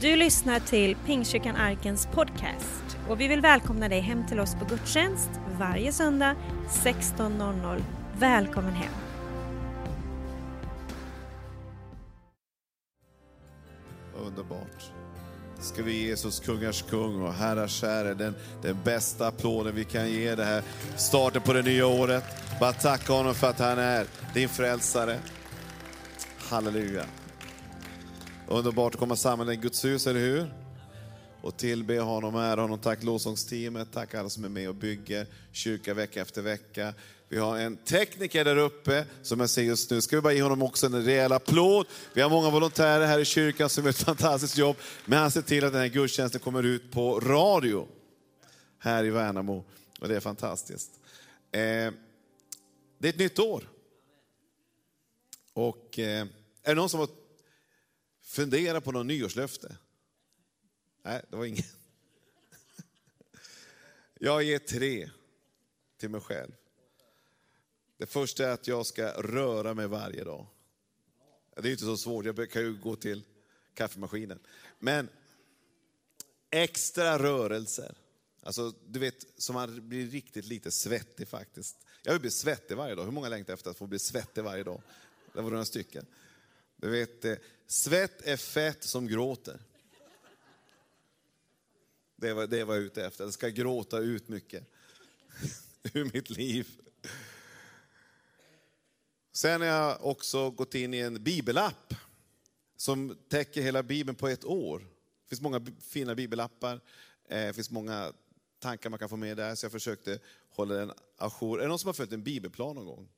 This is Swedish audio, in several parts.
Du lyssnar till Pingstkyrkan Arkens podcast och vi vill välkomna dig hem till oss på gudstjänst varje söndag 16.00. Välkommen hem! Underbart. Ska vi ge Jesus kungars kung och herrars herre den, den bästa applåden vi kan ge det här starten på det nya året. Bara tacka honom för att han är din frälsare. Halleluja. Underbart att komma samman i Guds hus, eller hur? Och tillbe honom, ära honom. Tack lovsångsteamet, tack alla som är med och bygger kyrka vecka efter vecka. Vi har en tekniker där uppe som jag ser just nu. Ska vi bara ge honom också en rejäl applåd. Vi har många volontärer här i kyrkan som gör ett fantastiskt jobb. Men han ser till att den här gudstjänsten kommer ut på radio här i Värnamo. Och det är fantastiskt. Eh, det är ett nytt år. Och eh, är det någon som har Fundera på något nyårslöfte? Nej, det var ingen. Jag ger tre till mig själv. Det första är att jag ska röra mig varje dag. Det är inte så svårt, jag kan ju gå till kaffemaskinen. Men extra rörelser. Alltså, du vet, så man blir riktigt lite svettig faktiskt. Jag vill bli svettig varje dag. Hur många längtar efter att få bli svettig varje dag? Det var några stycken. Du vet, eh, svett är fett som gråter. Det var det var jag ute efter. Jag ska gråta ut mycket ur mitt liv. Sen har jag också gått in i en bibelapp som täcker hela bibeln på ett år. Det finns många fina bibelappar, eh, det finns många tankar man kan få med där, så jag försökte hålla den ajour. Är det någon som har följt en bibelplan någon gång?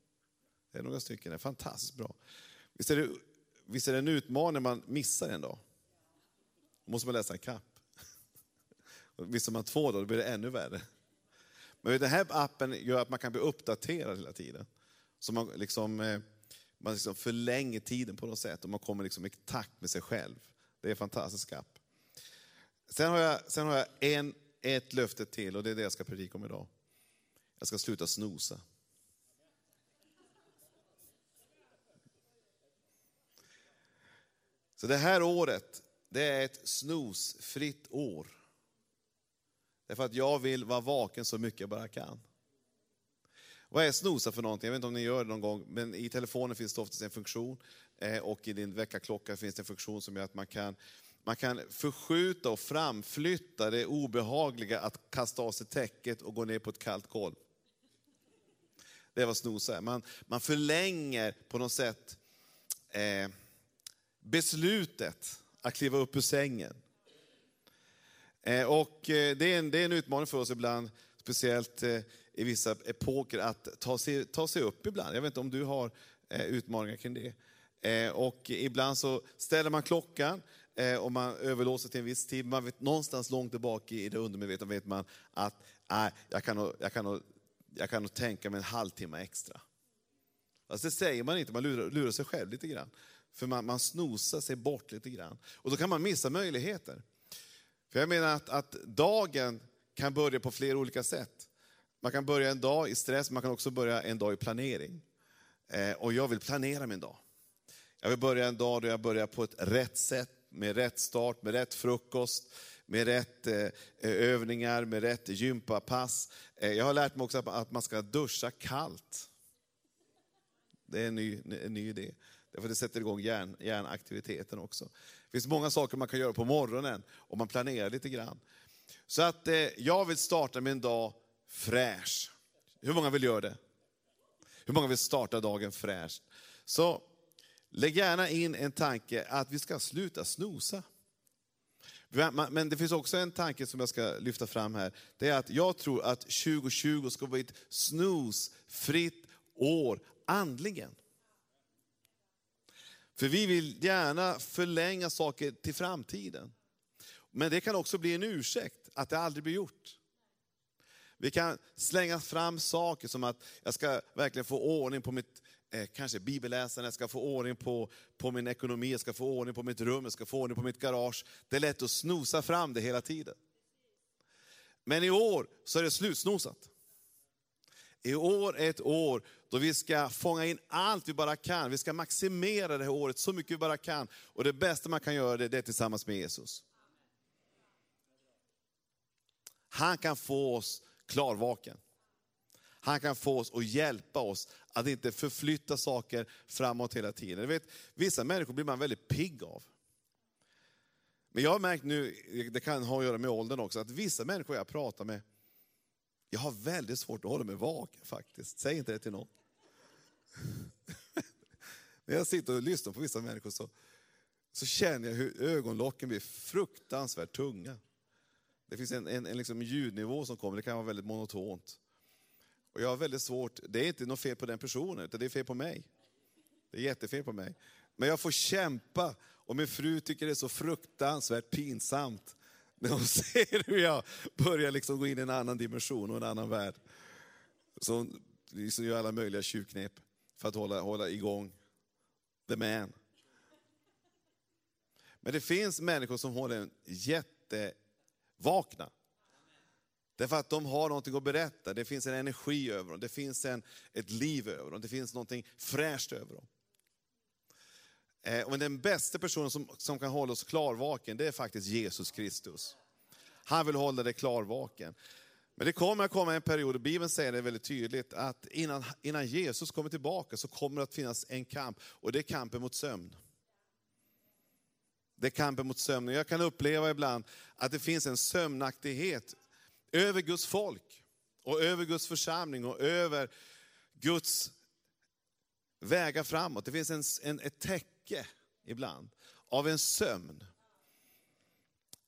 Det är några stycken, det är fantastiskt bra. Visst är det, visst är det en utmaning när man missar en dag? Då måste man läsa en kapp. Missar man två dagar, då blir det ännu värre. Men den här appen gör att man kan bli uppdaterad hela tiden. Så man, liksom, eh, man liksom förlänger tiden på något sätt och man kommer liksom i takt med sig själv. Det är en fantastisk app. Sen har jag, sen har jag en, ett löfte till och det är det jag ska predika om idag. Jag ska sluta snosa. Så det här året, det är ett snosfritt år. Därför att jag vill vara vaken så mycket jag bara kan. Vad är snosa för någonting? Jag vet inte om ni gör det någon gång, men i telefonen finns det oftast en funktion eh, och i din väckarklocka finns det en funktion som gör att man kan, man kan förskjuta och framflytta det obehagliga att kasta av sig täcket och gå ner på ett kallt golv. Det är vad snosa är. Man, man förlänger på något sätt eh, beslutet att kliva upp ur sängen. Eh, och eh, det är, en, det är en utmaning för oss ibland, speciellt eh, i vissa epoker, att ta sig, ta sig upp ibland. Jag vet inte om du har utmaningar kring det. Och ibland så ställer man klockan och man överlåser till en viss tid. Man vet, någonstans långt tillbaka i det undermedvetna vet man att nej, jag, kan nog, jag, kan nog, jag kan nog tänka mig en halvtimme extra. Alltså det säger man inte, man lurar, lurar sig själv lite grann. För man, man snosar sig bort lite grann. Och då kan man missa möjligheter. För jag menar att, att dagen kan börja på flera olika sätt. Man kan börja en dag i stress, man kan också börja en dag i planering. Eh, och jag vill planera min dag. Jag vill börja en dag då jag börjar på ett rätt sätt, med rätt start, med rätt frukost, med rätt eh, övningar, med rätt gympapass. Eh, jag har lärt mig också att man ska duscha kallt. Det är en ny, en ny idé. Därför det sätter igång hjärn, hjärnaktiviteten också. Det finns många saker man kan göra på morgonen om man planerar lite grann. Så att eh, jag vill starta min dag fräsch. Hur många vill göra det? Hur många vill starta dagen fräscht? Så lägg gärna in en tanke att vi ska sluta snosa. Men det finns också en tanke som jag ska lyfta fram här. Det är att jag tror att 2020 ska bli ett snusfritt år andligen. För vi vill gärna förlänga saker till framtiden. Men det kan också bli en ursäkt att det aldrig blir gjort. Vi kan slänga fram saker som att jag ska verkligen få ordning på mitt eh, kanske bibelläsande, jag ska få ordning på, på min ekonomi, jag ska få ordning på mitt rum, jag ska få ordning på mitt garage. Det är lätt att snosa fram det hela tiden. Men i år så är det slutsnosat. I år är ett år då vi ska fånga in allt vi bara kan. Vi ska maximera det här året så mycket vi bara kan. Och det bästa man kan göra det, det är tillsammans med Jesus. Han kan få oss klarvaken. Han kan få oss att hjälpa oss att inte förflytta saker framåt hela tiden. Vet, vissa människor blir man väldigt pigg av. Men jag har märkt nu, det kan ha att göra med åldern också, att vissa människor jag pratar med, jag har väldigt svårt att hålla mig vaken faktiskt. Säg inte det till någon. När jag sitter och lyssnar på vissa människor så, så känner jag hur ögonlocken blir fruktansvärt tunga. Det finns en, en, en liksom ljudnivå som kommer, det kan vara väldigt monotont. Och jag har väldigt svårt, det är inte något fel på den personen, utan det är fel på mig. Det är jättefel på mig. Men jag får kämpa och min fru tycker det är så fruktansvärt pinsamt när hon ser hur jag börjar liksom gå in i en annan dimension och en annan värld. Så hon liksom gör alla möjliga tjuvknep för att hålla, hålla igång the man. Men det finns människor som håller en jättevakna. Därför att de har någonting att berätta, det finns en energi över dem, det finns en, ett liv över dem, det finns någonting fräscht över dem. Eh, och den bästa personen som, som kan hålla oss klarvaken, det är faktiskt Jesus Kristus. Han vill hålla dig klarvaken. Men det kommer att komma en period, och Bibeln säger det väldigt tydligt, att innan, innan Jesus kommer tillbaka så kommer det att finnas en kamp, och det är kampen mot sömn. Det är kampen mot sömn. Jag kan uppleva ibland att det finns en sömnaktighet över Guds folk, och över Guds församling, och över Guds vägar framåt. Det finns en, en, ett täcke ibland av en sömn.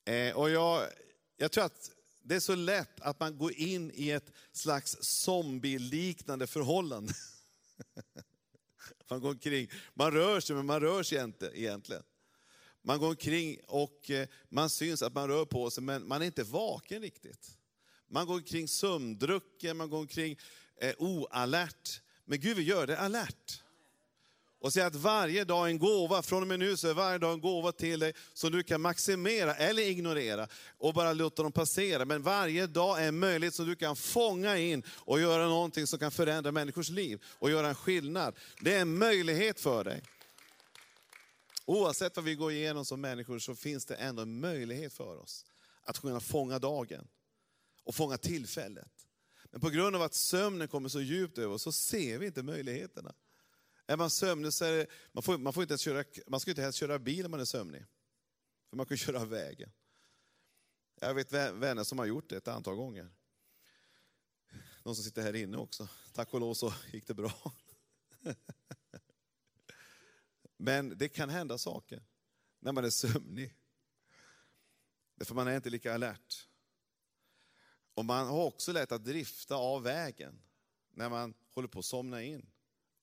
Eh, och jag, jag tror att det är så lätt att man går in i ett slags zombieliknande förhållande. Man går omkring, man rör sig men man rör sig inte egentligen. Man går omkring och eh, man syns att man rör på sig men man är inte vaken riktigt. Man går omkring sömndrucken, man går omkring eh, oalert. Men Gud vill göra det alert. Och säga att varje dag är en gåva, från och med nu så är varje dag en gåva till dig som du kan maximera eller ignorera och bara låta dem passera. Men varje dag är en möjlighet som du kan fånga in och göra någonting som kan förändra människors liv och göra en skillnad. Det är en möjlighet för dig. Oavsett vad vi går igenom som människor så finns det ändå en möjlighet för oss att kunna fånga dagen och fånga tillfället. Men på grund av att sömnen kommer så djupt över oss så ser vi inte möjligheterna. Är man sömnig så är det, man, får, man, får inte köra, man ska inte ens köra bil när man är sömnig. För man kan köra av vägen. Jag vet vänner som har gjort det ett antal gånger. Någon som sitter här inne också. Tack och lov så gick det bra. Men det kan hända saker när man är sömnig. Därför man är inte lika alert. Och man har också lätt att drifta av vägen när man håller på att somna in.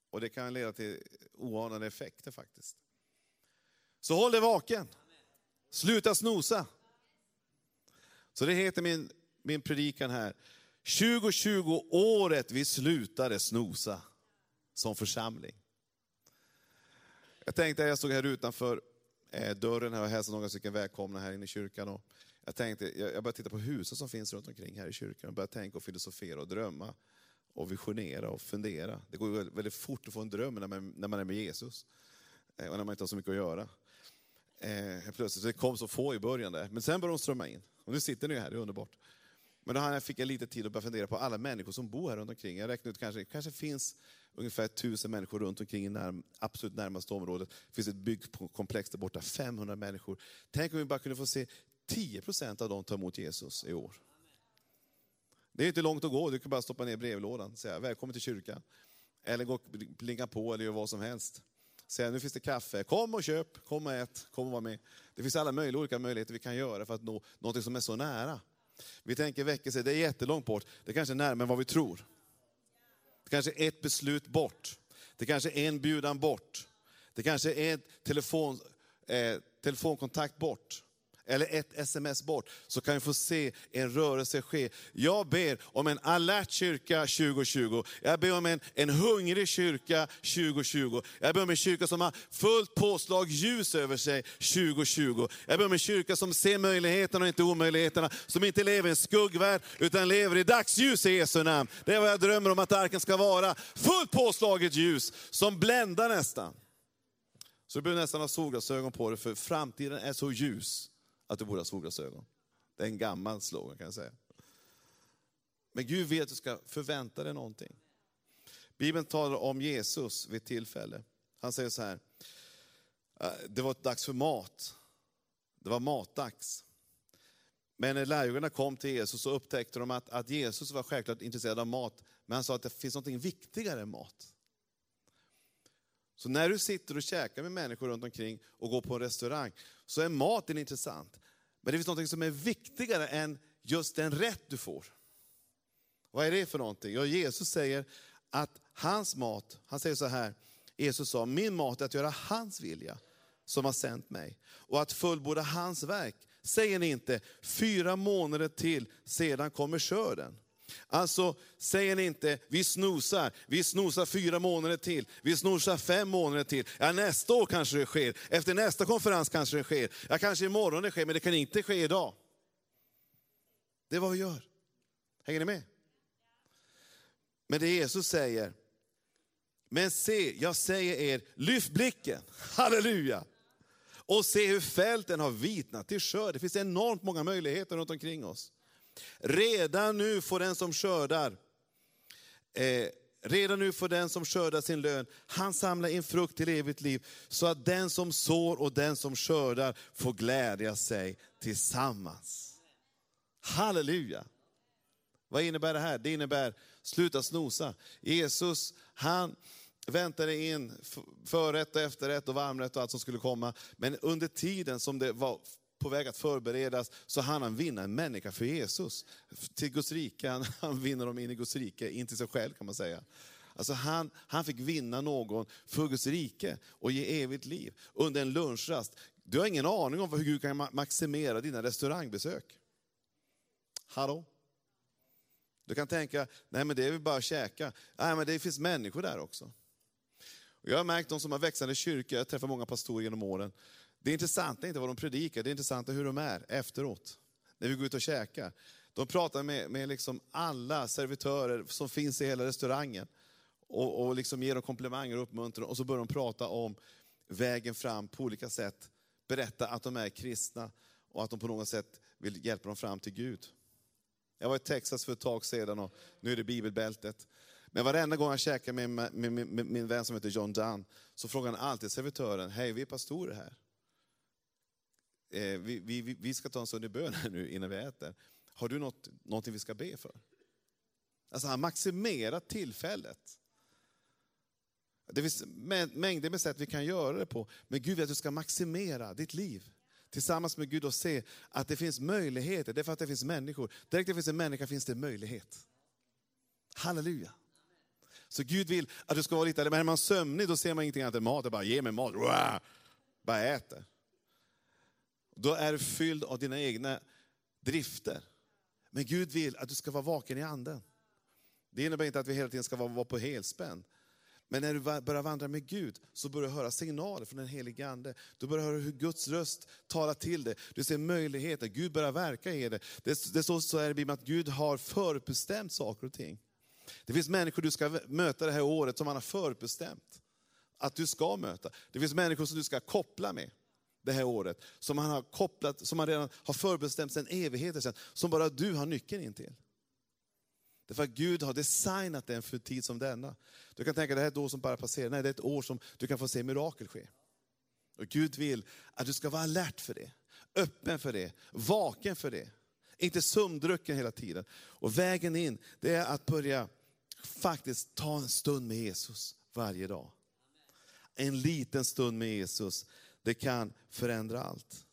Och det kan leda till oanade effekter faktiskt. Så håll dig vaken. Sluta snosa. Så det heter min, min predikan här. 2020 året vi slutade snosa som församling. Jag tänkte, jag stod här utanför eh, dörren här och hälsade några stycken välkomna här inne i kyrkan. Och jag tänkte, jag började titta på husen som finns runt omkring här i kyrkan och började tänka och filosofera och drömma och visionera och fundera. Det går väldigt fort att få en dröm när man, när man är med Jesus. Eh, och när man inte har så mycket att göra. Eh, plötsligt, det kom så få i början där, men sen började de strömma in. Och nu sitter ni här, det är underbart. Men då fick jag lite tid att börja fundera på alla människor som bor här runt omkring. Jag räknade ut kanske, kanske finns ungefär tusen människor runt omkring i närm, absolut närmaste området. Det finns ett byggkomplex där borta, 500 människor. Tänk om vi bara kunde få se 10 procent av dem ta emot Jesus i år. Det är inte långt att gå, du kan bara stoppa ner brevlådan och säga välkommen till kyrkan. Eller gå och plinga på eller göra vad som helst. Säga nu finns det kaffe, kom och köp, kom och ät, kom och var med. Det finns alla möjliga olika möjligheter vi kan göra för att nå något som är så nära. Vi tänker väckelse, det är jättelångt bort, det kanske är närmare än vad vi tror. Det kanske är ett beslut bort. Det kanske är en bjudan bort. Det kanske är en telefon, eh, telefonkontakt bort eller ett sms bort, så kan vi få se en rörelse ske. Jag ber om en alert kyrka 2020. Jag ber om en, en hungrig kyrka 2020. Jag ber om en kyrka som har fullt påslag ljus över sig 2020. Jag ber om en kyrka som ser möjligheterna och inte omöjligheterna. Som inte lever i en skuggvärld, utan lever i dagsljus i Jesu namn. Det är vad jag drömmer om att arken ska vara. Fullt påslaget ljus, som bländar nästan. Så du behöver nästan ha solglasögon på dig, för framtiden är så ljus att du borde ha solglasögon. Det är en gammal slogan kan jag säga. Men Gud vet att du ska förvänta dig någonting. Bibeln talar om Jesus vid ett tillfälle. Han säger så här, eh, det var dags för mat. Det var matdags. Men när lärjungarna kom till Jesus så upptäckte de att, att Jesus var självklart intresserad av mat, men han sa att det finns något viktigare än mat. Så när du sitter och käkar med människor runt omkring och går på en restaurang, så är maten intressant. Men det finns något som är viktigare än just den rätt du får. Vad är det för någonting? Ja, Jesus säger att hans mat, han säger så här, Jesus sa, min mat är att göra hans vilja som har sänt mig. Och att fullborda hans verk. Säger ni inte, fyra månader till, sedan kommer skörden. Alltså, säger ni inte, vi snosar, vi snosar fyra månader till, vi snosar fem månader till. Ja, nästa år kanske det sker, efter nästa konferens kanske det sker. Ja, kanske imorgon det sker, men det kan inte ske idag. Det är vad vi gör. Hänger ni med? Men det Jesus säger, men se, jag säger er, lyft blicken, halleluja. Och se hur fälten har vitnat till skörd. Det finns enormt många möjligheter runt omkring oss. Redan nu får den som skördar, eh, redan nu får den som skördar sin lön, han samlar in frukt till evigt liv, så att den som sår och den som skördar får glädja sig tillsammans. Halleluja! Vad innebär det här? Det innebär, sluta snosa. Jesus, han väntade in förrätt och efterrätt och varmrätt och allt som skulle komma. Men under tiden som det var på väg att förberedas så hann han vinna en människa för Jesus. Till Guds rike, han, han vinner dem in i Guds rike, in till sig själv kan man säga. Alltså han, han fick vinna någon för Guds rike och ge evigt liv under en lunchrast. Du har ingen aning om hur Gud kan maximera dina restaurangbesök. Hallå? Du kan tänka, nej men det är väl bara att käka. Nej men det finns människor där också. Och jag har märkt de som har växande kyrkor, jag träffar många pastorer genom åren. Det intressanta är inte vad de predikar, det intressanta är hur de är efteråt. När vi går ut och käkar. De pratar med, med liksom alla servitörer som finns i hela restaurangen. Och, och liksom ger dem komplimanger och uppmuntran. Och så börjar de prata om vägen fram på olika sätt. Berätta att de är kristna och att de på något sätt vill hjälpa dem fram till Gud. Jag var i Texas för ett tag sedan och nu är det bibelbältet. Men varenda gång jag käkar med, med, med, med min vän som heter John Dunn, så frågar han alltid servitören, hej vi är pastorer här. Eh, vi, vi, vi ska ta en stund i bön här nu innan vi äter. Har du något, någonting vi ska be för? Alltså han maximerar tillfället. Det finns mängder med sätt vi kan göra det på, men Gud vill att du ska maximera ditt liv tillsammans med Gud och se att det finns möjligheter, därför att det finns människor. Direkt det finns en människa finns det möjlighet. Halleluja. Så Gud vill att du ska vara lite, men är man sömnig då ser man ingenting annat än mat, det bara ge mig mat, bara äter. Då är du fylld av dina egna drifter. Men Gud vill att du ska vara vaken i anden. Det innebär inte att vi hela tiden ska vara på helspänn. Men när du börjar vandra med Gud så börjar du höra signaler från den helige Ande. Du börjar höra hur Guds röst talar till dig. Du ser möjligheter, Gud börjar verka i dig. Det, det står så här i Bibeln att Gud har förbestämt saker och ting. Det finns människor du ska möta det här året som han har förbestämt att du ska möta. Det finns människor som du ska koppla med det här året, som han har kopplat, som han redan har förbestämt sedan evigheter sedan, som bara du har nyckeln in till. Därför att Gud har designat den för en tid som denna. Du kan tänka, det här är ett år som bara passerar. Nej, det är ett år som du kan få se mirakel ske. Och Gud vill att du ska vara alert för det, öppen för det, vaken för det. Inte sömndrucken hela tiden. Och vägen in, det är att börja faktiskt ta en stund med Jesus varje dag. En liten stund med Jesus, det kan förändra allt.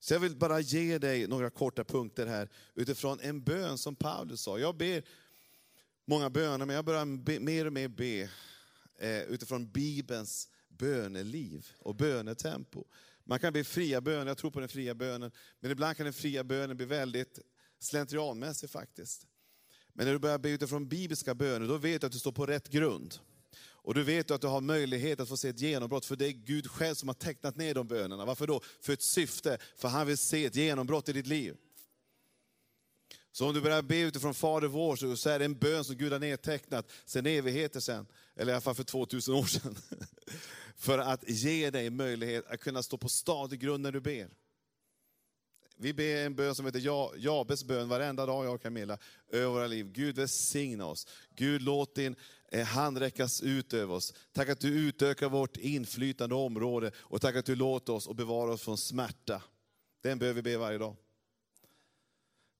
Så jag vill bara ge dig några korta punkter här utifrån en bön som Paulus sa. Jag ber många böner, men jag börjar be, mer och mer be eh, utifrån Bibelns böneliv och bönetempo. Man kan be fria böner, jag tror på den fria bönen, men ibland kan den fria bönen bli väldigt slentrianmässig faktiskt. Men när du börjar be utifrån bibliska böner, då vet du att du står på rätt grund. Och du vet att du har möjlighet att få se ett genombrott, för det är Gud själv som har tecknat ner de bönerna. Varför då? För ett syfte, för han vill se ett genombrott i ditt liv. Så om du börjar be utifrån Fader vår, så är det en bön som Gud har nedtecknat sedan evigheter sedan, eller i alla fall för 2000 år sedan. För att ge dig möjlighet att kunna stå på stadig grund när du ber. vi ber en bön som heter Jabes bön varenda dag, jag och Camilla, över våra liv. Gud välsigna oss. Gud låt din eh, hand räckas ut över oss. Tack att du utökar vårt inflytande område och tack att du låter oss och bevarar oss från smärta. Den behöver vi be varje dag.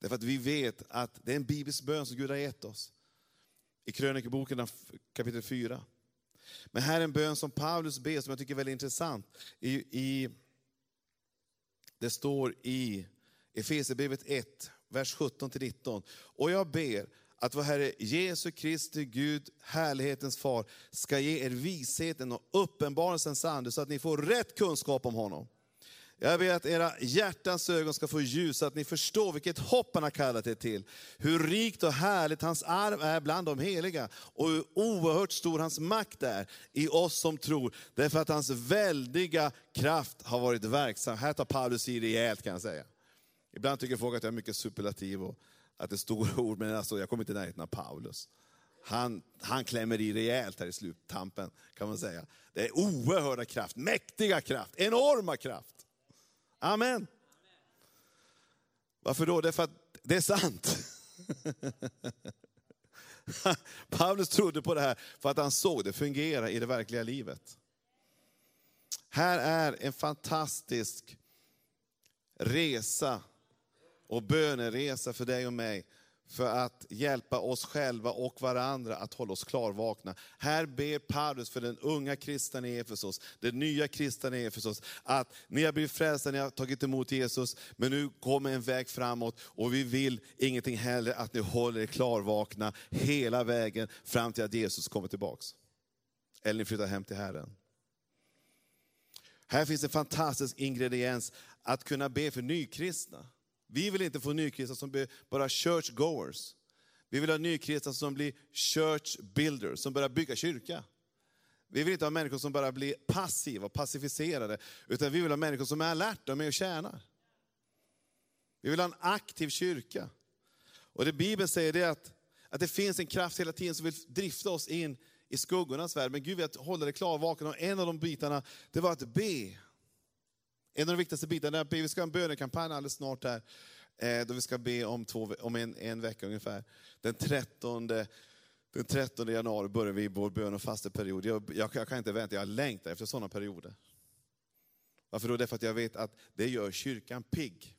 Därför att vi vet att det är en biblisk bön som Gud har gett oss. I krönikeboken kapitel 4. Men här är en bön som Paulus ber som jag tycker är väldigt intressant. I, i, det står i Efesierbrevet 1, vers 17-19. Och jag ber att vår Herre Jesu Kristi Gud, härlighetens far, ska ge er visheten och uppenbarelsens ande så att ni får rätt kunskap om honom. Jag ber att era hjärtans ögon ska få ljus, så att ni förstår vilket hopp han har kallat er till. Hur rikt och härligt hans arv är bland de heliga, och hur oerhört stor hans makt är i oss som tror. Därför att hans väldiga kraft har varit verksam. Här tar Paulus i rejält kan jag säga. Ibland tycker folk att jag är mycket superlativ och att det är stora ord, men alltså, jag kommer inte i närheten av Paulus. Han, han klämmer i rejält här i sluttampen, kan man säga. Det är oerhörda kraft, mäktiga kraft, enorma kraft. Amen. Varför då? Därför att det är sant. Paulus trodde på det här för att han såg det fungera i det verkliga livet. Här är en fantastisk resa och böneresa för dig och mig för att hjälpa oss själva och varandra att hålla oss klarvakna. Här ber Paulus för den unga kristna i Efesos, den nya kristna i Efesos, att ni har blivit frälsta, ni har tagit emot Jesus, men nu kommer en väg framåt och vi vill ingenting hellre att ni håller er klarvakna hela vägen fram till att Jesus kommer tillbaks. Eller ni flyttar hem till Herren. Här finns en fantastisk ingrediens att kunna be för nykristna. Vi vill inte få nykristna som blir bara churchgoers. Vi vill ha nykristna som blir church builders, som börjar bygga kyrka. Vi vill inte ha människor som bara blir passiva och pacificerade, utan vi vill ha människor som är alerta och med och tjänar. Vi vill ha en aktiv kyrka. Och det Bibeln säger är att, att det finns en kraft hela tiden som vill drifta oss in i skuggornas värld. Men Gud vill hålla det klarvaken och en av de bitarna, det var att be. En av de viktigaste bitarna är att. Vi ska ha en bönekampanj alldeles snart här. Eh, då vi ska be om, två, om en, en vecka ungefär. Den 13, den 13 januari börjar vi vår bön och fasteperiod. Jag, jag, jag kan inte vänta, jag längtar efter sådana perioder. Varför då? Därför att jag vet att det gör kyrkan pigg.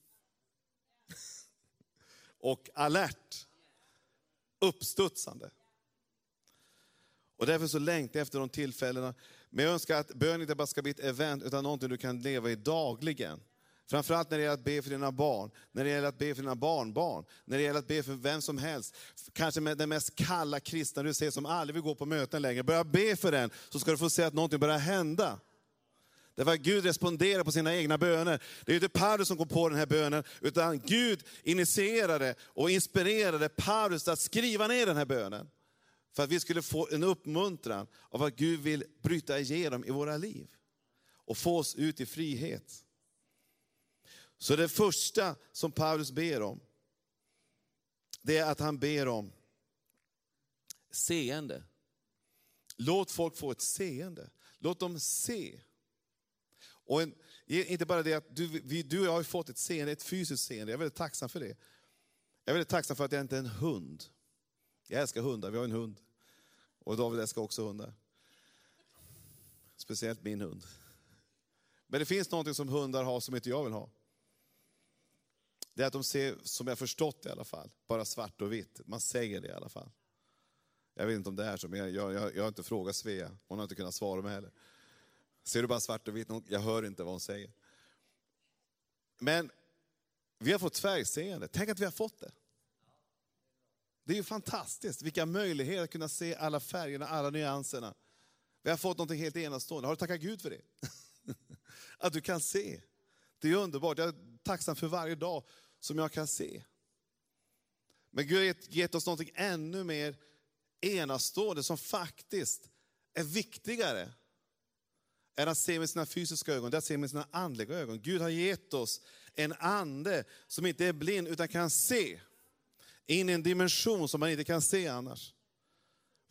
och alert. Uppstudsande. Och därför så längtar jag efter de tillfällena. Men jag önskar att bön inte bara ska bli ett event, utan någonting du kan leva i dagligen. Framförallt när det gäller att be för dina barn, när det gäller att be för dina barnbarn, när det gäller att be för vem som helst. Kanske med den mest kalla kristna du ser som aldrig vill gå på möten längre. Börja be för den, så ska du få se att någonting börjar hända. Därför att Gud responderar på sina egna böner. Det är inte Paulus som kom på den här bönen, utan Gud initierade och inspirerade Paulus att skriva ner den här bönen. För att vi skulle få en uppmuntran av att Gud vill bryta igenom i våra liv. Och få oss ut i frihet. Så det första som Paulus ber om, det är att han ber om seende. Låt folk få ett seende. Låt dem se. Och en, inte bara det att du, vi, du och jag har fått ett seende, ett fysiskt seende. Jag är väldigt tacksam för det. Jag är väldigt tacksam för att jag inte är en hund. Jag älskar hundar, vi har en hund. Och David älskar också hundar. Speciellt min hund. Men det finns något som hundar har som inte jag vill ha. Det är att de ser, som jag förstått i alla fall, bara svart och vitt. Man säger det i alla fall. Jag vet inte om det är så, men jag, jag, jag har inte frågat Svea. Hon har inte kunnat svara mig heller. Ser du bara svart och vitt? Jag hör inte vad hon säger. Men vi har fått färgseende. Tänk att vi har fått det. Det är ju fantastiskt, vilka möjligheter att kunna se alla färgerna, alla nyanserna. Vi har fått något helt enastående. Har du tackat Gud för det? Att du kan se. Det är underbart. Jag är tacksam för varje dag som jag kan se. Men Gud har gett oss något ännu mer enastående som faktiskt är viktigare än att se med sina fysiska ögon, det är att se med sina andliga ögon. Gud har gett oss en ande som inte är blind utan kan se in i en dimension som man inte kan se annars.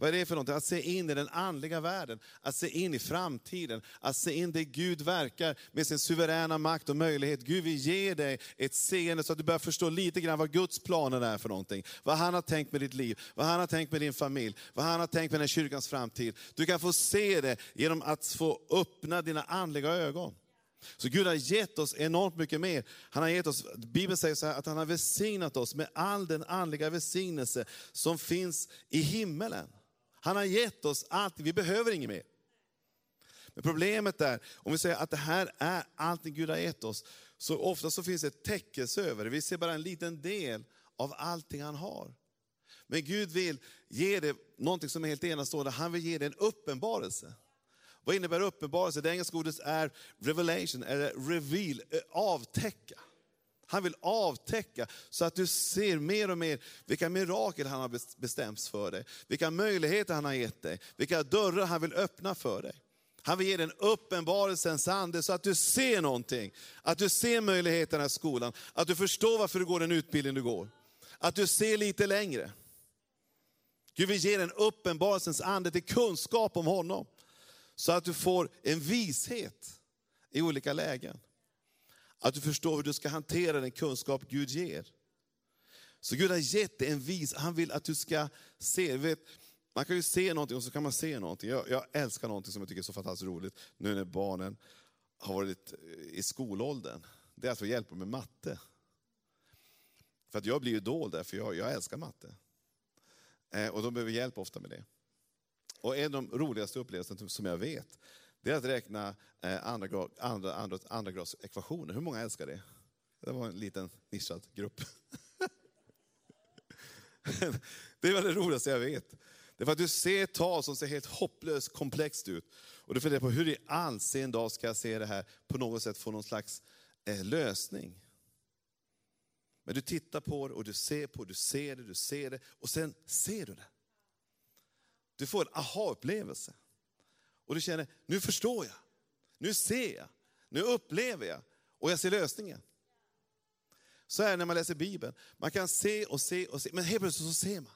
Vad är det för någonting? Att se in i den andliga världen, att se in i framtiden, att se in det Gud verkar med sin suveräna makt och möjlighet. Gud vill ge dig ett seende så att du börjar förstå lite grann vad Guds planer är för någonting. Vad han har tänkt med ditt liv, vad han har tänkt med din familj, vad han har tänkt med den här kyrkans framtid. Du kan få se det genom att få öppna dina andliga ögon. Så Gud har gett oss enormt mycket mer. Han har gett oss, Bibeln säger så här, att han har välsignat oss med all den andliga välsignelse som finns i himmelen. Han har gett oss allt, vi behöver inget mer. Men problemet är, om vi säger att det här är allt Gud har gett oss, så ofta så finns det ett täckelse över det. Vi ser bara en liten del av allting han har. Men Gud vill ge det någonting som är helt enastående, han vill ge det en uppenbarelse. Vad innebär uppenbarelse? Det engelska ordet är revelation, eller reveal, eh, avtäcka. Han vill avtäcka så att du ser mer och mer vilka mirakel han har bestämt för dig. Vilka möjligheter han har gett dig. Vilka dörrar han vill öppna för dig. Han vill ge dig en uppenbarelsens ande så att du ser någonting. Att du ser möjligheterna i skolan. Att du förstår varför du går den utbildning du går. Att du ser lite längre. Gud vill ge dig en uppenbarelsens ande till kunskap om honom. Så att du får en vishet i olika lägen. Att du förstår hur du ska hantera den kunskap Gud ger. Så Gud har gett dig en vis, han vill att du ska se. Vet, man kan ju se någonting och så kan man se någonting. Jag, jag älskar någonting som jag tycker är så fantastiskt roligt, nu när barnen har varit i skolåldern. Det är att få hjälpa med matte. För att jag blir ju dold där, för jag, jag älskar matte. Eh, och de behöver hjälp ofta med det. Och en av de roligaste upplevelserna som jag vet, det är att räkna eh, andra, andra, andra, andra grads ekvationer. Hur många älskar det? Det var en liten nischad grupp. det är väl det roligaste jag vet. Det är för att du ser ett tal som ser helt hopplöst komplext ut. Och du funderar på hur i all sin dag ska jag se det här på något sätt få någon slags eh, lösning. Men du tittar på det och du ser på det, du ser det, du ser det och sen ser du det. Du får en aha-upplevelse. Och du känner, nu förstår jag, nu ser jag, nu upplever jag och jag ser lösningen. Så är det när man läser Bibeln. Man kan se och se och se, men helt plötsligt så ser man.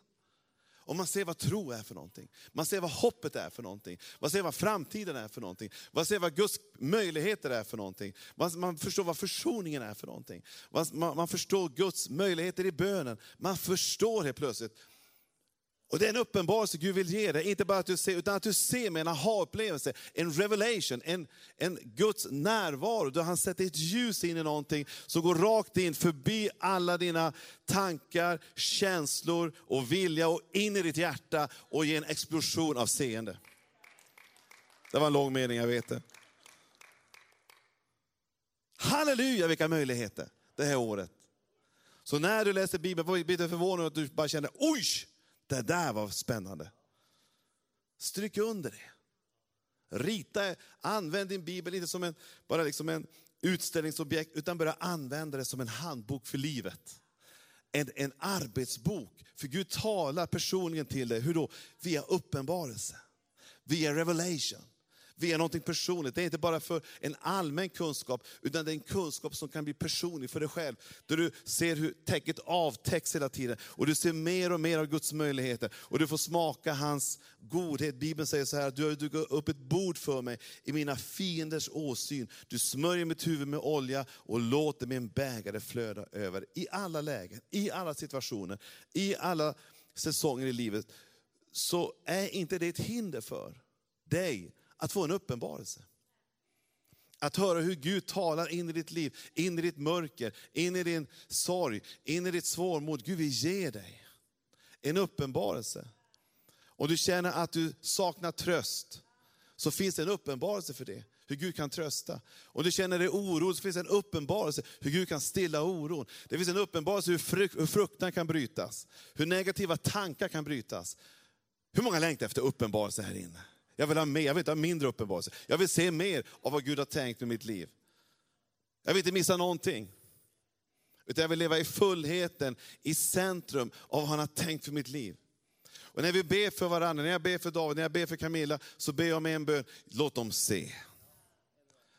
Och man ser vad tro är för någonting. Man ser vad hoppet är för någonting. Man ser vad framtiden är för någonting. Man ser vad Guds möjligheter är för någonting. Man, förstår vad försoningen är för någonting. Man, man förstår Guds möjligheter i bönen. Man förstår helt plötsligt och det är en uppenbarelse Gud vill ge dig, inte bara att du ser, utan att du ser med en aha-upplevelse, en revelation, en, en Guds närvaro, då han sätter ett ljus in i någonting som går rakt in förbi alla dina tankar, känslor och vilja och in i ditt hjärta och ger en explosion av seende. Det var en lång mening, jag vet det. Halleluja vilka möjligheter det här året. Så när du läser Bibeln, blir du förvånad att du bara känner, oj! Det där var spännande. Stryk under det. Rita, använd din bibel inte som en, bara liksom en utställningsobjekt, utan börja använda det som en handbok för livet. En, en arbetsbok, för Gud talar personligen till dig. Hur då? Via uppenbarelse, via revelation via någonting personligt. Det är inte bara för en allmän kunskap, utan det är en kunskap som kan bli personlig för dig själv. Där du ser hur täcket avtäcks hela tiden. Och du ser mer och mer av Guds möjligheter. Och du får smaka hans godhet. Bibeln säger så här, du har dukat upp ett bord för mig i mina fienders åsyn. Du smörjer mitt huvud med olja och låter min bägare flöda över. I alla lägen, i alla situationer, i alla säsonger i livet, så är inte det ett hinder för dig att få en uppenbarelse. Att höra hur Gud talar in i ditt liv, in i ditt mörker, in i din sorg, in i ditt svårmod. Gud vill ge dig en uppenbarelse. Om du känner att du saknar tröst, så finns det en uppenbarelse för det. Hur Gud kan trösta. Om du känner dig orolig, så finns det en uppenbarelse hur Gud kan stilla oron. Det finns en uppenbarelse hur fruktan kan brytas. Hur negativa tankar kan brytas. Hur många längtar efter uppenbarelse här inne? Jag vill ha mer, jag vill inte ha mindre uppenbarelse. Jag vill se mer av vad Gud har tänkt med mitt liv. Jag vill inte missa någonting. Utan jag vill leva i fullheten, i centrum av vad han har tänkt för mitt liv. Och när vi ber för varandra, när jag ber för David, när jag ber för Camilla, så ber jag med en bön, låt dem se.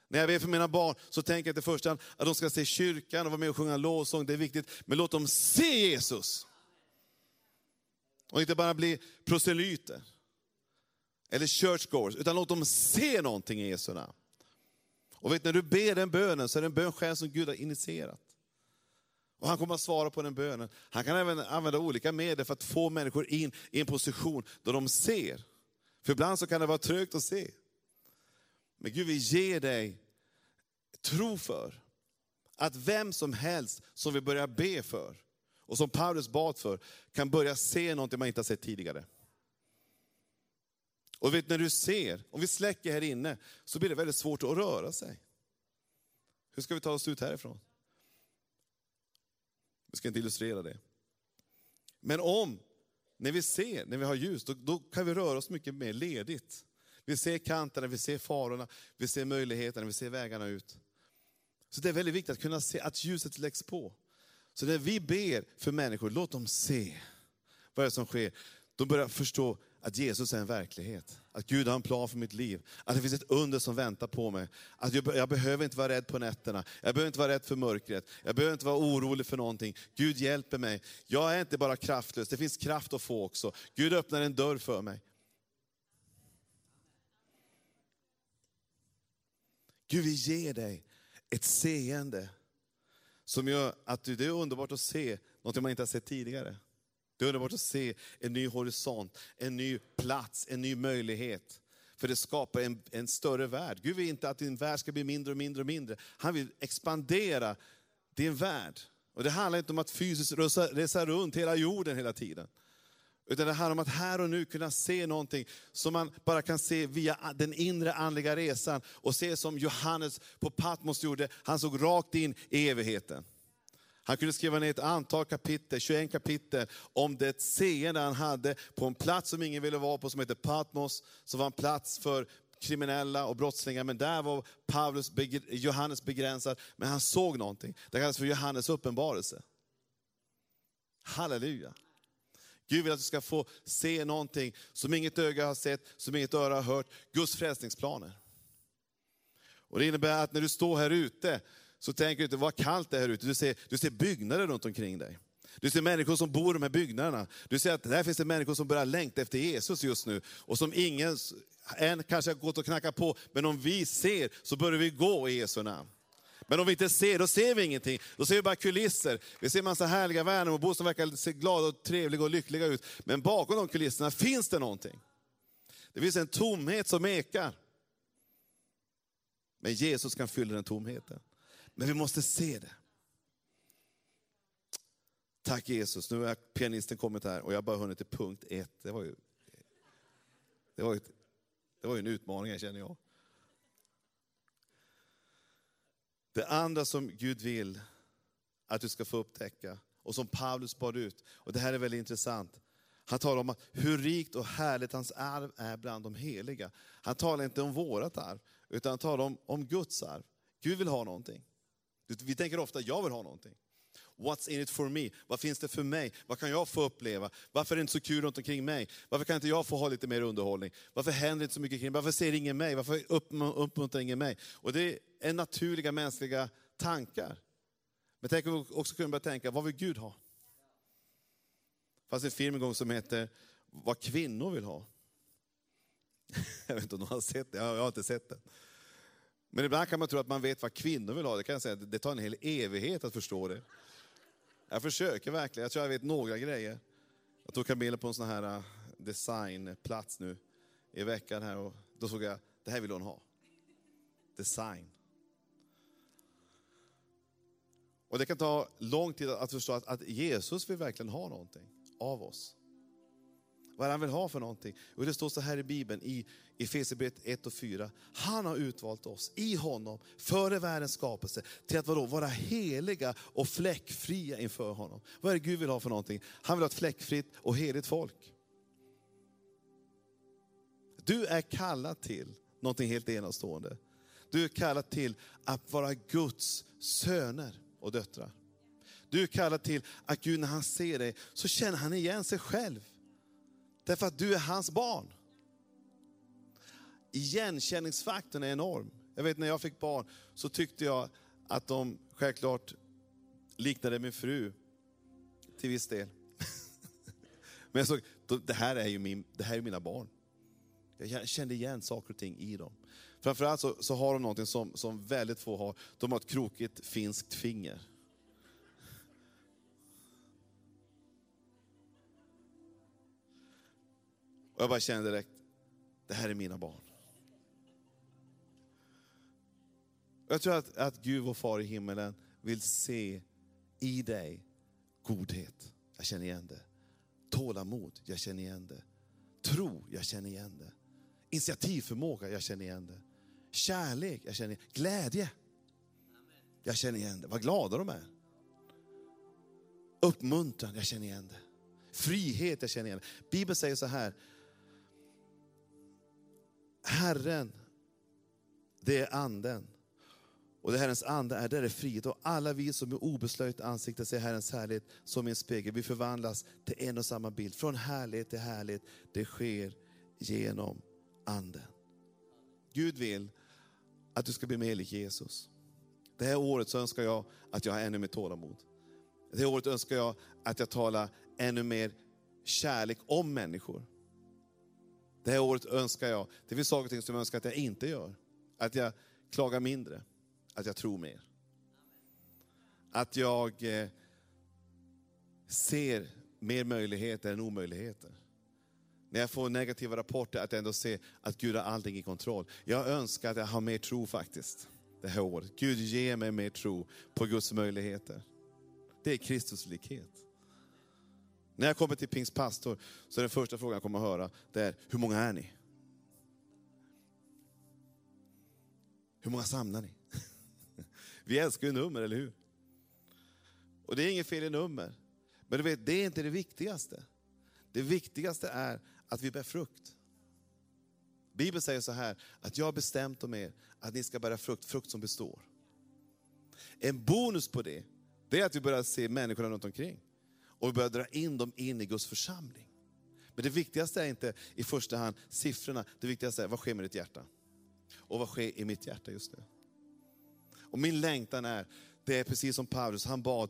När jag ber för mina barn så tänker jag till första hand att de ska se kyrkan och vara med och sjunga lovsång, det är viktigt. Men låt dem se Jesus. Och inte bara bli proselyter eller churchgoers, utan låt dem se någonting i Jesu namn. Och vet, när du ber den bönen så är det en bön själv som Gud har initierat. Och han kommer att svara på den bönen. Han kan även använda olika medel för att få människor in i en position där de ser. För ibland så kan det vara trögt att se. Men Gud vill ge dig tro för att vem som helst som vi börjar be för, och som Paulus bad för, kan börja se någonting man inte har sett tidigare. Och vet när du ser, om vi släcker här inne, så blir det väldigt svårt att röra sig. Hur ska vi ta oss ut härifrån? Vi ska inte illustrera det. Men om, när vi ser, när vi har ljus, då, då kan vi röra oss mycket mer ledigt. Vi ser kanterna, vi ser farorna, vi ser möjligheterna, vi ser vägarna ut. Så det är väldigt viktigt att kunna se att ljuset läggs på. Så när vi ber för människor, låt dem se vad det är som sker. De börjar förstå att Jesus är en verklighet. Att Gud har en plan för mitt liv. Att det finns ett under som väntar på mig. Att jag, jag, behöver inte vara rädd på nätterna. Jag behöver inte vara rädd för mörkret. Jag behöver inte vara orolig för någonting. Gud hjälper mig. Jag är inte bara kraftlös, det finns kraft att få också. Gud öppnar en dörr för mig. Gud vill ge dig ett seende som gör att det är underbart att se något man inte har sett tidigare. Det är underbart att se en ny horisont, en ny plats, en ny möjlighet. För det skapar en, en större värld. Gud vill inte att din värld ska bli mindre och mindre och mindre. Han vill expandera din värld. Och det handlar inte om att fysiskt resa, resa runt hela jorden hela tiden. Utan det handlar om att här och nu kunna se någonting som man bara kan se via den inre andliga resan. Och se som Johannes på Patmos gjorde, han såg rakt in i evigheten. Han kunde skriva ner ett antal kapitel, 21 kapitel, om det seende han hade på en plats som ingen ville vara på, som heter Patmos, som var en plats för kriminella och brottslingar, men där var Paulus, Johannes begränsad, men han såg någonting. Det kallas för Johannes uppenbarelse. Halleluja. Gud vill att du ska få se någonting som inget öga har sett, som inget öra har hört. Guds frälsningsplaner. Och det innebär att när du står här ute, så tänker du inte vad kallt det är här ute. Du ser, du ser byggnader runt omkring dig. Du ser människor som bor i de här byggnaderna. Du ser att där finns det människor som börjar längta efter Jesus just nu. Och som ingen än kanske har gått och knackat på, men om vi ser så börjar vi gå i Jesu namn. Men om vi inte ser, då ser vi ingenting. Då ser vi bara kulisser. Vi ser massa härliga Värnamobor som verkar se glada, och trevliga och lyckliga ut. Men bakom de kulisserna finns det någonting. Det finns en tomhet som ekar. Men Jesus kan fylla den tomheten. Men vi måste se det. Tack Jesus, nu har pianisten kommit här och jag har bara hunnit till punkt ett. Det var ju, det var ju, det var ju en utmaning känner jag. Det andra som Gud vill att du ska få upptäcka, och som Paulus bad ut, och det här är väldigt intressant. Han talar om hur rikt och härligt hans arv är bland de heliga. Han talar inte om vårat arv, utan han talar om, om Guds arv. Gud vill ha någonting. Vi tänker ofta, jag vill ha någonting. What's in it for me? Vad finns det för mig? Vad kan jag få uppleva? Varför är det inte så kul runt omkring mig? Varför kan inte jag få ha lite mer underhållning? Varför händer det inte så mycket kring mig? Varför ser ingen mig? Varför uppmuntrar ingen mig? Och det är naturliga mänskliga tankar. Men tänk om vi också kunde börja tänka, vad vill Gud ha? Det fanns en film en gång som heter Vad kvinnor vill ha. Jag vet inte om någon har sett det, jag har inte sett den. Men ibland kan man tro att man vet vad kvinnor vill ha. Det kan jag säga, det tar en hel evighet att förstå det. Jag försöker verkligen, jag tror jag vet några grejer. Jag tog Camilla på en sån här äh, designplats nu i veckan här och då såg jag, det här vill hon ha. Design. Och det kan ta lång tid att förstå att, att Jesus vill verkligen ha någonting av oss. Vad han vill ha för någonting. Och det står så här i Bibeln, i Efesierbrevet 1 och 4. Han har utvalt oss i honom, före världens skapelse, till att vadå? vara heliga och fläckfria inför honom. Vad är det Gud vill ha för någonting? Han vill ha ett fläckfritt och heligt folk. Du är kallad till någonting helt enastående. Du är kallad till att vara Guds söner och döttrar. Du är kallad till att Gud när han ser dig så känner han igen sig själv. Därför att du är hans barn. Igenkänningsfaktorn är enorm. Jag vet när jag fick barn så tyckte jag att de självklart liknade min fru till viss del. Men jag såg, det här är ju min, det här är mina barn. Jag kände igen saker och ting i dem. Framförallt så, så har de någonting som, som väldigt få har. De har ett krokigt finskt finger. Och jag bara kände direkt, det här är mina barn. Jag tror att, att Gud, vår far i himmelen, vill se i dig godhet. Jag känner igen det. Tålamod, jag känner igen det. Tro, jag känner igen det. Initiativförmåga, jag känner igen det. Kärlek, jag känner igen det. Glädje, jag känner igen det. Vad glada de är. Uppmuntran, jag känner igen det. Frihet, jag känner igen det. Bibeln säger så här. Herren, det är anden. Och det Herrens ande är, där är frihet. Och alla vi som med obeslöjt ansikte ser Herrens härlighet som en spegel, vi förvandlas till en och samma bild. Från härlighet till härlighet. Det sker genom anden. Gud vill att du ska bli mer lik Jesus. Det här året så önskar jag att jag har ännu mer tålamod. Det här året önskar jag att jag talar ännu mer kärlek om människor. Det här året önskar jag, det finns saker och ting som jag önskar att jag inte gör. Att jag klagar mindre, att jag tror mer. Att jag eh, ser mer möjligheter än omöjligheter. När jag får negativa rapporter, att jag ändå ser att Gud har allting i kontroll. Jag önskar att jag har mer tro faktiskt, det här året. Gud ger mig mer tro på Guds möjligheter. Det är Kristus Kristuslikhet. När jag kommer till Pingstpastor, så är den första frågan jag kommer att höra, det är, hur många är ni? Hur många samlar ni? Vi älskar ju nummer, eller hur? Och det är inget fel i nummer. Men du vet, det är inte det viktigaste. Det viktigaste är att vi bär frukt. Bibeln säger så här, att jag har bestämt om er att ni ska bära frukt, frukt som består. En bonus på det, det är att vi börjar se människorna runt omkring. Och vi börjar dra in dem in i Guds församling. Men det viktigaste är inte i första hand siffrorna, det viktigaste är vad sker med ditt hjärta? Och vad sker i mitt hjärta just nu? Och min längtan är, det är precis som Paulus, han bad,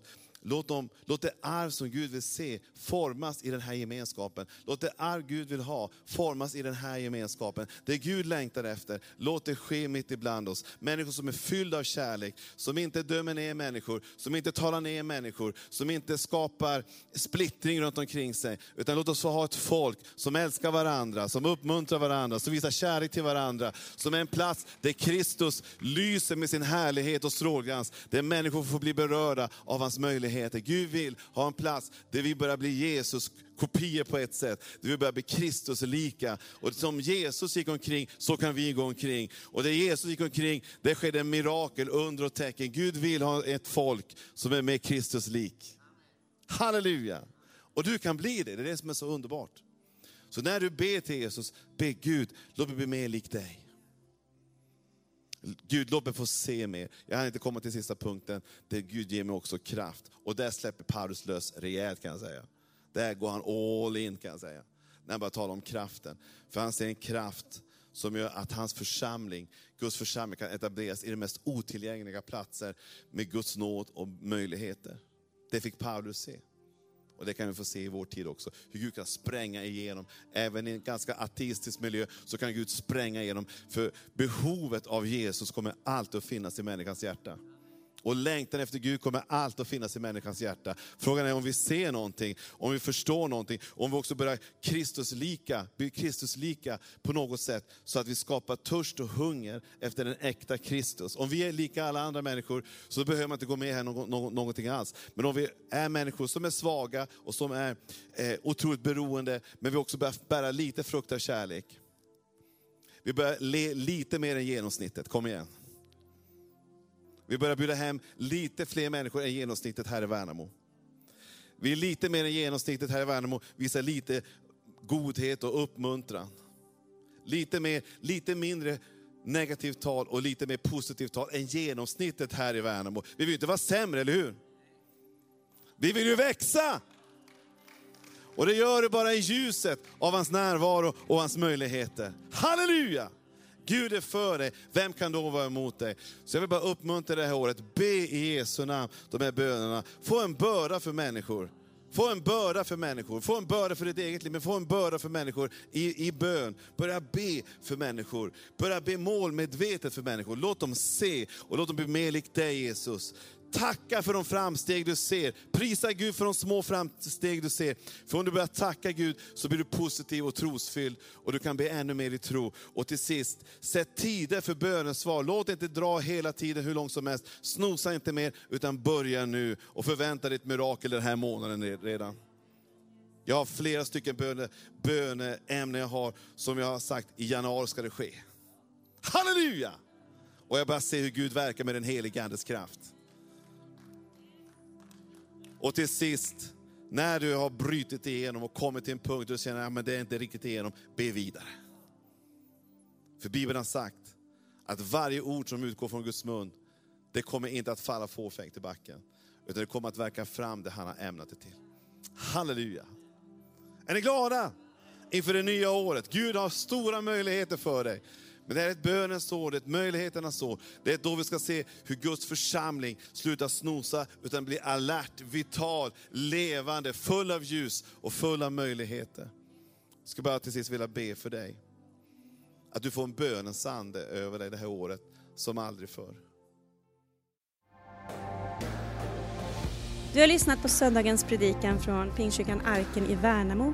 Låt, dem, låt det arv som Gud vill se formas i den här gemenskapen. Låt det arv Gud vill ha formas i den här gemenskapen. Det Gud längtar efter, låt det ske mitt ibland oss. Människor som är fyllda av kärlek, som inte dömer ner människor, som inte talar ner människor, som inte skapar splittring runt omkring sig. Utan låt oss få ha ett folk som älskar varandra, som uppmuntrar varandra, som visar kärlek till varandra. Som är en plats där Kristus lyser med sin härlighet och strålglans. Där människor får bli berörda av hans möjlighet möjligheter. Gud vill ha en plats där vi börjar bli Jesus kopior på ett sätt, där vi börjar bli Kristus lika. Och som Jesus gick omkring, så kan vi gå omkring. Och där Jesus gick omkring, där skedde mirakel, under och tecken. Gud vill ha ett folk som är med Kristus lik. Halleluja! Och du kan bli det, det är det som är så underbart. Så när du ber till Jesus, be Gud, låt mig bli mer lik dig. Gud, låt mig få se mer. Jag har inte kommit till sista punkten, där Gud ger mig också kraft. Och där släpper Paulus lös rejält kan jag säga. Där går han all in kan jag säga. När han börjar tala om kraften. För han ser en kraft som gör att hans församling, Guds församling kan etableras i de mest otillgängliga platser med Guds nåd och möjligheter. Det fick Paulus se. Och det kan vi få se i vår tid också. Hur Gud kan spränga igenom. Även i en ganska ateistisk miljö så kan Gud spränga igenom. För behovet av Jesus kommer alltid att finnas i människans hjärta. Och längtan efter Gud kommer alltid att finnas i människans hjärta. Frågan är om vi ser någonting, om vi förstår någonting, om vi också börjar Kristuslika, bli Kristuslika på något sätt, så att vi skapar törst och hunger efter den äkta Kristus. Om vi är lika alla andra människor, så behöver man inte gå med här någon, någon, någonting alls. Men om vi är människor som är svaga och som är eh, otroligt beroende, men vi också börjar bära lite frukt av kärlek. Vi börjar le lite mer än genomsnittet, kom igen. Vi börjar bjuda hem lite fler människor än genomsnittet här i Värnamo. Vi är lite mer än genomsnittet här i Värnamo, visar lite godhet och uppmuntran. Lite, mer, lite mindre negativt tal och lite mer positivt tal än genomsnittet här i Värnamo. Vi vill inte vara sämre, eller hur? Vi vill ju växa! Och det gör du bara i ljuset av hans närvaro och hans möjligheter. Halleluja! Gud är för dig, vem kan då vara emot dig? Så jag vill bara uppmuntra det här året, be i Jesu namn de här bönerna. Få en börda för människor. Få en börda för människor, få en börda för ditt eget liv, men få en börda för människor i, i bön. Börja be för människor, börja be målmedvetet för människor. Låt dem se och låt dem bli mer lik dig Jesus. Tacka för de framsteg du ser. Prisa Gud för de små framsteg du ser. För om du börjar tacka Gud så blir du positiv och trosfylld och du kan be ännu mer i tro. Och till sist, sätt tider för bönesvar. Låt inte dra hela tiden hur långt som helst. Snosa inte mer, utan börja nu och förvänta dig ett mirakel den här månaden redan. Jag har flera stycken böne, böneämnen jag har, som jag har sagt, i januari ska det ske. Halleluja! Och jag börjar se hur Gud verkar med den helige Andes kraft. Och till sist, när du har brutit igenom och kommit till en punkt där du känner att ja, det är inte riktigt igenom, be vidare. För Bibeln har sagt att varje ord som utgår från Guds mun, det kommer inte att falla fåfängt i backen. Utan det kommer att verka fram det han har ämnat det till. Halleluja! Är ni glada inför det nya året? Gud har stora möjligheter för dig. Men det är ett bönens år, det är ett möjligheternas år. Det är då vi ska se hur Guds församling slutar snosa, utan blir alert, vital, levande, full av ljus och full av möjligheter. Jag skulle bara till sist vilja be för dig. Att du får en bönens ande över dig det här året som aldrig förr. Du har lyssnat på söndagens predikan från Pingstkyrkan Arken i Värnamo.